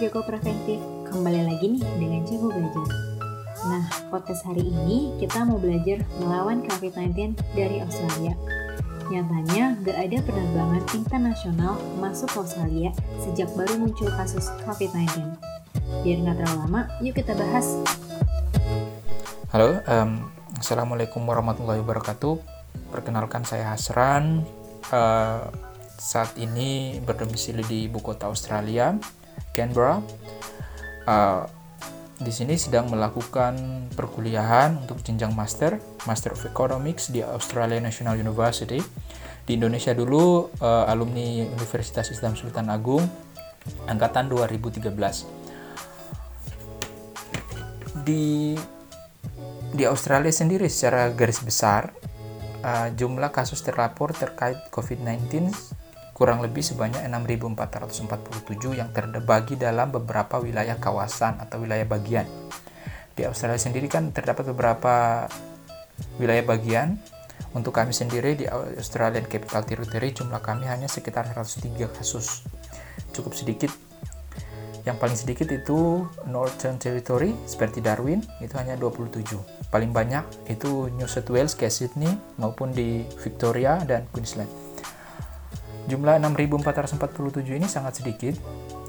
Joko Preventif, kembali lagi nih dengan Jago Belajar. Nah, podcast hari ini kita mau belajar melawan COVID-19 dari Australia. Nyatanya, gak ada penerbangan internasional masuk ke Australia sejak baru muncul kasus COVID-19. Biar nggak terlalu lama, yuk kita bahas. Halo, um, Assalamualaikum warahmatullahi wabarakatuh. Perkenalkan saya Hasran. Uh, saat ini berdomisili di ibu kota Australia, Canberra. Uh, di sini sedang melakukan perkuliahan untuk jenjang master, Master of Economics di Australia National University. Di Indonesia dulu uh, alumni Universitas Islam Sultan Agung angkatan 2013. Di di Australia sendiri secara garis besar uh, jumlah kasus terlapor terkait COVID-19 kurang lebih sebanyak 6.447 yang terbagi dalam beberapa wilayah kawasan atau wilayah bagian. Di Australia sendiri kan terdapat beberapa wilayah bagian. Untuk kami sendiri di Australian Capital Territory jumlah kami hanya sekitar 103 kasus. Cukup sedikit. Yang paling sedikit itu Northern Territory seperti Darwin itu hanya 27. Paling banyak itu New South Wales kayak Sydney maupun di Victoria dan Queensland. Jumlah 6.447 ini sangat sedikit,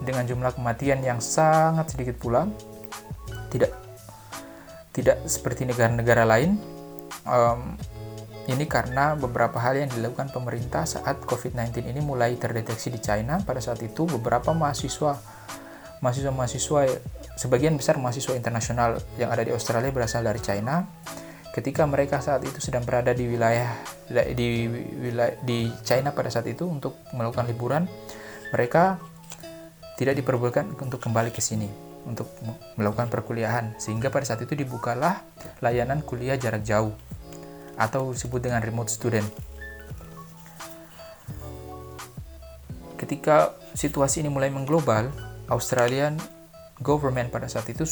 dengan jumlah kematian yang sangat sedikit pula. Tidak tidak seperti negara-negara lain. Um, ini karena beberapa hal yang dilakukan pemerintah saat COVID-19 ini mulai terdeteksi di China. Pada saat itu beberapa mahasiswa mahasiswa-mahasiswa sebagian besar mahasiswa internasional yang ada di Australia berasal dari China ketika mereka saat itu sedang berada di wilayah di wilayah di China pada saat itu untuk melakukan liburan mereka tidak diperbolehkan untuk kembali ke sini untuk melakukan perkuliahan. Sehingga pada saat itu dibukalah layanan kuliah jarak jauh atau disebut dengan remote student. Ketika situasi ini mulai mengglobal Australian government pada saat itu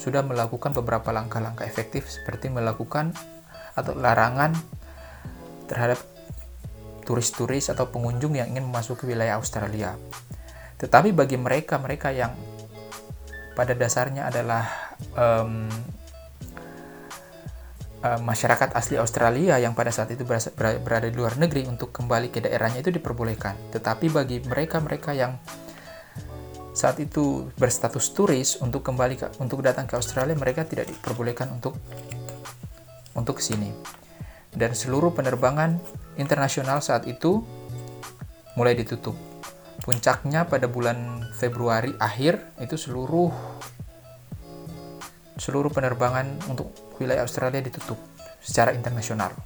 sudah melakukan beberapa langkah-langkah efektif seperti melakukan atau larangan terhadap turis-turis atau pengunjung yang ingin memasuki wilayah Australia. Tetapi bagi mereka-mereka yang pada dasarnya adalah um, um, masyarakat asli Australia yang pada saat itu berada di luar negeri untuk kembali ke daerahnya itu diperbolehkan. Tetapi bagi mereka-mereka yang saat itu berstatus turis untuk kembali ke, untuk datang ke Australia mereka tidak diperbolehkan untuk untuk ke sini. Dan seluruh penerbangan internasional saat itu mulai ditutup. Puncaknya pada bulan Februari akhir itu seluruh seluruh penerbangan untuk wilayah Australia ditutup secara internasional.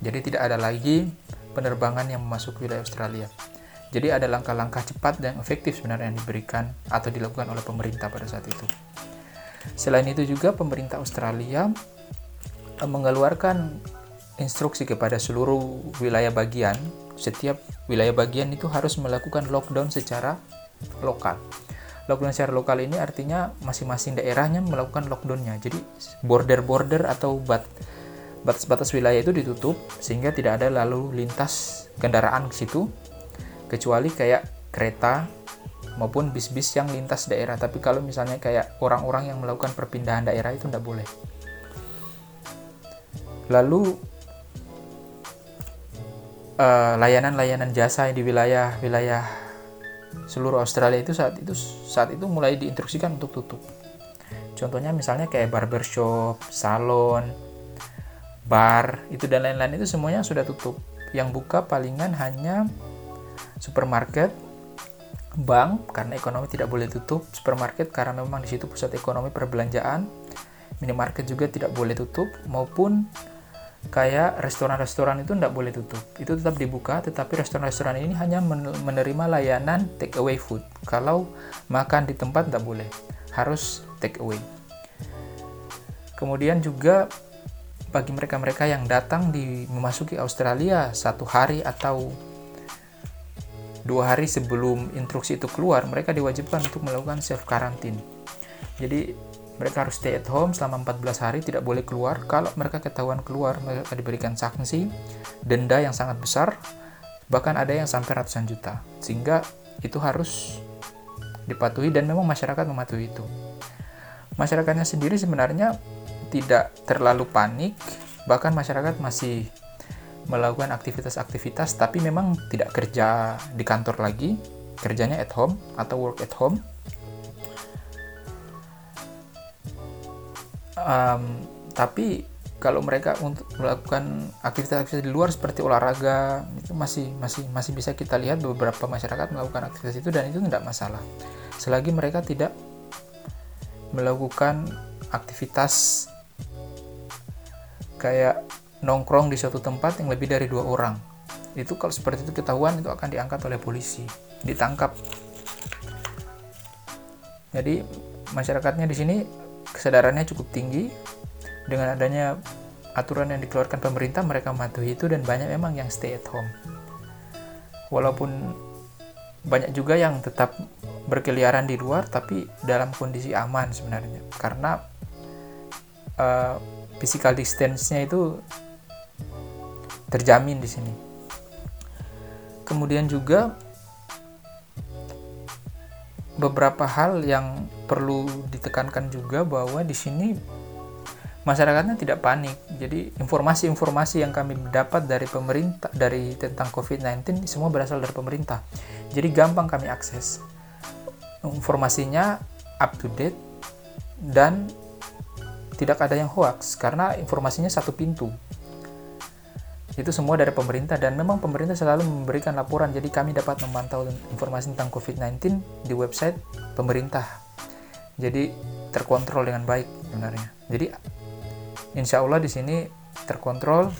Jadi tidak ada lagi penerbangan yang masuk wilayah Australia. Jadi ada langkah-langkah cepat dan efektif sebenarnya yang diberikan atau dilakukan oleh pemerintah pada saat itu. Selain itu juga pemerintah Australia eh, mengeluarkan instruksi kepada seluruh wilayah bagian. Setiap wilayah bagian itu harus melakukan lockdown secara lokal. Lockdown secara lokal ini artinya masing-masing daerahnya melakukan lockdownnya. Jadi border-border atau bat batas-batas wilayah itu ditutup sehingga tidak ada lalu lintas kendaraan ke situ kecuali kayak kereta maupun bis-bis yang lintas daerah. Tapi kalau misalnya kayak orang-orang yang melakukan perpindahan daerah itu tidak boleh. Lalu eh, layanan-layanan uh, jasa di wilayah-wilayah seluruh Australia itu saat itu saat itu mulai diinstruksikan untuk tutup. Contohnya misalnya kayak barbershop salon bar itu dan lain-lain itu semuanya sudah tutup. Yang buka palingan hanya supermarket, bank karena ekonomi tidak boleh tutup, supermarket karena memang di situ pusat ekonomi perbelanjaan, minimarket juga tidak boleh tutup maupun kayak restoran-restoran itu tidak boleh tutup. Itu tetap dibuka, tetapi restoran-restoran ini hanya menerima layanan take away food. Kalau makan di tempat tidak boleh, harus take away. Kemudian juga bagi mereka-mereka yang datang di memasuki Australia satu hari atau dua hari sebelum instruksi itu keluar, mereka diwajibkan untuk melakukan self quarantine. Jadi mereka harus stay at home selama 14 hari, tidak boleh keluar. Kalau mereka ketahuan keluar, mereka diberikan sanksi, denda yang sangat besar, bahkan ada yang sampai ratusan juta. Sehingga itu harus dipatuhi dan memang masyarakat mematuhi itu. Masyarakatnya sendiri sebenarnya tidak terlalu panik, bahkan masyarakat masih melakukan aktivitas-aktivitas tapi memang tidak kerja di kantor lagi, kerjanya at home atau work at home. Um, tapi kalau mereka untuk melakukan aktivitas-aktivitas di luar seperti olahraga itu masih masih masih bisa kita lihat beberapa masyarakat melakukan aktivitas itu dan itu tidak masalah selagi mereka tidak melakukan aktivitas kayak nongkrong di suatu tempat yang lebih dari dua orang. Itu kalau seperti itu ketahuan itu akan diangkat oleh polisi. Ditangkap. Jadi masyarakatnya di sini kesadarannya cukup tinggi. Dengan adanya aturan yang dikeluarkan pemerintah mereka mematuhi itu dan banyak memang yang stay at home. Walaupun banyak juga yang tetap berkeliaran di luar tapi dalam kondisi aman sebenarnya. Karena uh, physical distance-nya itu terjamin di sini kemudian juga beberapa hal yang perlu ditekankan juga bahwa di sini masyarakatnya tidak panik. Jadi informasi-informasi yang kami dapat dari pemerintah dari tentang COVID-19 semua berasal dari pemerintah. Jadi gampang kami akses. Informasinya up to date dan tidak ada yang hoax karena informasinya satu pintu. Itu semua dari pemerintah dan memang pemerintah selalu memberikan laporan. Jadi kami dapat memantau informasi tentang COVID-19 di website pemerintah. Jadi terkontrol dengan baik sebenarnya. Jadi insya Allah di sini terkontrol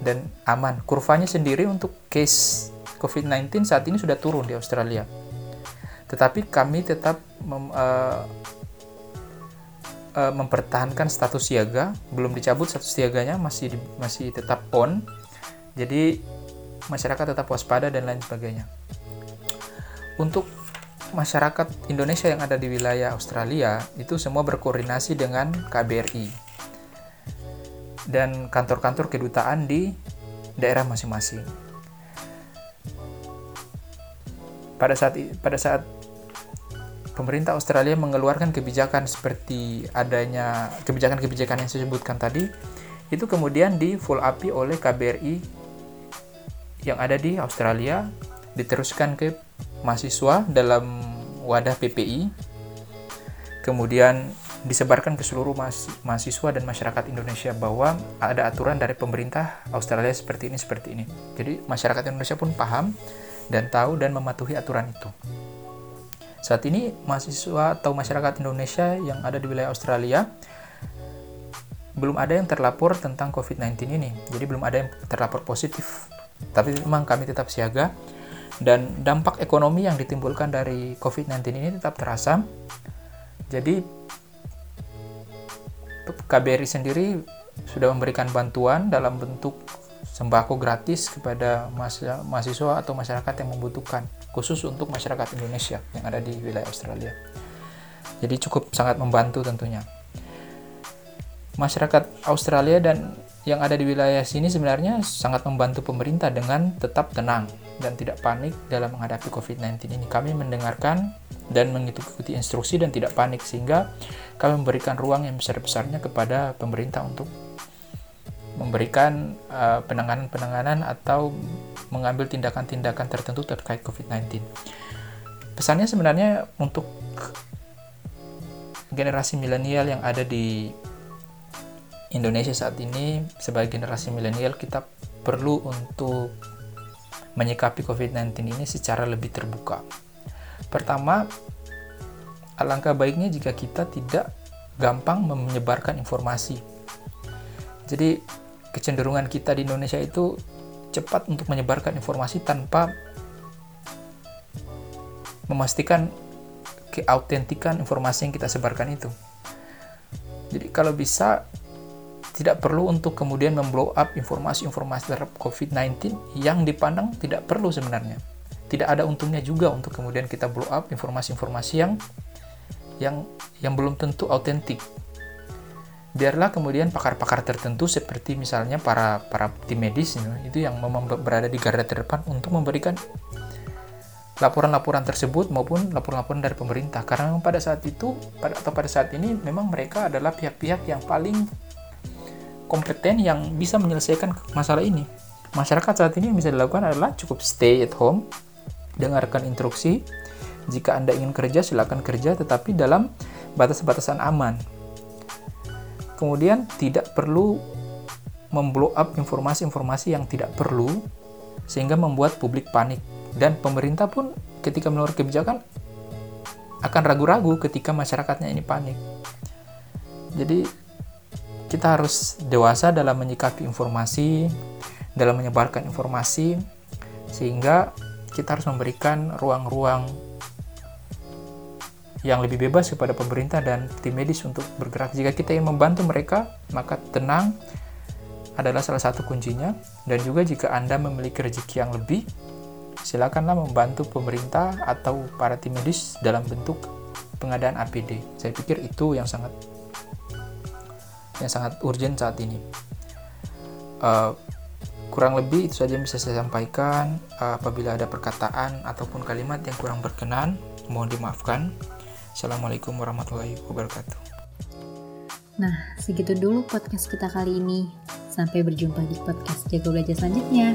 dan aman. Kurvanya sendiri untuk case COVID-19 saat ini sudah turun di Australia. Tetapi kami tetap mem, uh, uh, mempertahankan status siaga, belum dicabut status siaganya masih di, masih tetap on. Jadi masyarakat tetap waspada dan lain sebagainya. Untuk masyarakat Indonesia yang ada di wilayah Australia itu semua berkoordinasi dengan KBRI dan kantor-kantor kedutaan di daerah masing-masing. Pada saat pada saat pemerintah Australia mengeluarkan kebijakan seperti adanya kebijakan-kebijakan yang saya sebutkan tadi, itu kemudian di full up oleh KBRI yang ada di Australia, diteruskan ke mahasiswa dalam wadah PPI, kemudian disebarkan ke seluruh mahasiswa dan masyarakat Indonesia bahwa ada aturan dari pemerintah Australia seperti ini seperti ini. Jadi masyarakat Indonesia pun paham dan tahu dan mematuhi aturan itu. Saat ini mahasiswa atau masyarakat Indonesia yang ada di wilayah Australia belum ada yang terlapor tentang COVID-19 ini. Jadi belum ada yang terlapor positif. Tapi memang kami tetap siaga dan dampak ekonomi yang ditimbulkan dari COVID-19 ini tetap terasa. Jadi KBRI sendiri sudah memberikan bantuan dalam bentuk sembako gratis kepada mahasiswa atau masyarakat yang membutuhkan, khusus untuk masyarakat Indonesia yang ada di wilayah Australia. Jadi cukup sangat membantu tentunya. Masyarakat Australia dan yang ada di wilayah sini sebenarnya sangat membantu pemerintah dengan tetap tenang dan tidak panik dalam menghadapi COVID-19 ini. Kami mendengarkan dan mengikuti instruksi dan tidak panik sehingga kami memberikan ruang yang besar-besarnya kepada pemerintah untuk memberikan uh, penanganan-penanganan atau mengambil tindakan-tindakan tertentu terkait COVID-19. Pesannya sebenarnya untuk generasi milenial yang ada di Indonesia saat ini sebagai generasi milenial kita perlu untuk menyikapi COVID-19 ini secara lebih terbuka. Pertama, alangkah baiknya jika kita tidak gampang menyebarkan informasi. Jadi, kecenderungan kita di Indonesia itu cepat untuk menyebarkan informasi tanpa memastikan keautentikan informasi yang kita sebarkan itu. Jadi kalau bisa tidak perlu untuk kemudian memblow up informasi-informasi terhadap COVID-19 yang dipandang tidak perlu sebenarnya. Tidak ada untungnya juga untuk kemudian kita blow up informasi-informasi yang yang yang belum tentu autentik. Biarlah kemudian pakar-pakar tertentu seperti misalnya para para tim medis itu yang memang berada di garda terdepan untuk memberikan laporan-laporan tersebut maupun laporan-laporan dari pemerintah karena pada saat itu pada atau pada saat ini memang mereka adalah pihak-pihak yang paling kompeten yang bisa menyelesaikan masalah ini. Masyarakat saat ini yang bisa dilakukan adalah cukup stay at home, dengarkan instruksi. Jika Anda ingin kerja, silakan kerja, tetapi dalam batas-batasan aman. Kemudian tidak perlu memblow up informasi-informasi yang tidak perlu, sehingga membuat publik panik. Dan pemerintah pun ketika mengeluarkan kebijakan akan ragu-ragu ketika masyarakatnya ini panik. Jadi kita harus dewasa dalam menyikapi informasi, dalam menyebarkan informasi, sehingga kita harus memberikan ruang-ruang yang lebih bebas kepada pemerintah dan tim medis untuk bergerak. Jika kita ingin membantu mereka, maka tenang adalah salah satu kuncinya. Dan juga jika Anda memiliki rezeki yang lebih, silakanlah membantu pemerintah atau para tim medis dalam bentuk pengadaan APD. Saya pikir itu yang sangat yang sangat urgent saat ini. Uh, kurang lebih itu saja yang bisa saya sampaikan. Uh, apabila ada perkataan ataupun kalimat yang kurang berkenan, mohon dimaafkan. Assalamualaikum warahmatullahi wabarakatuh. Nah, segitu dulu podcast kita kali ini. Sampai berjumpa di podcast Jago Belajar selanjutnya.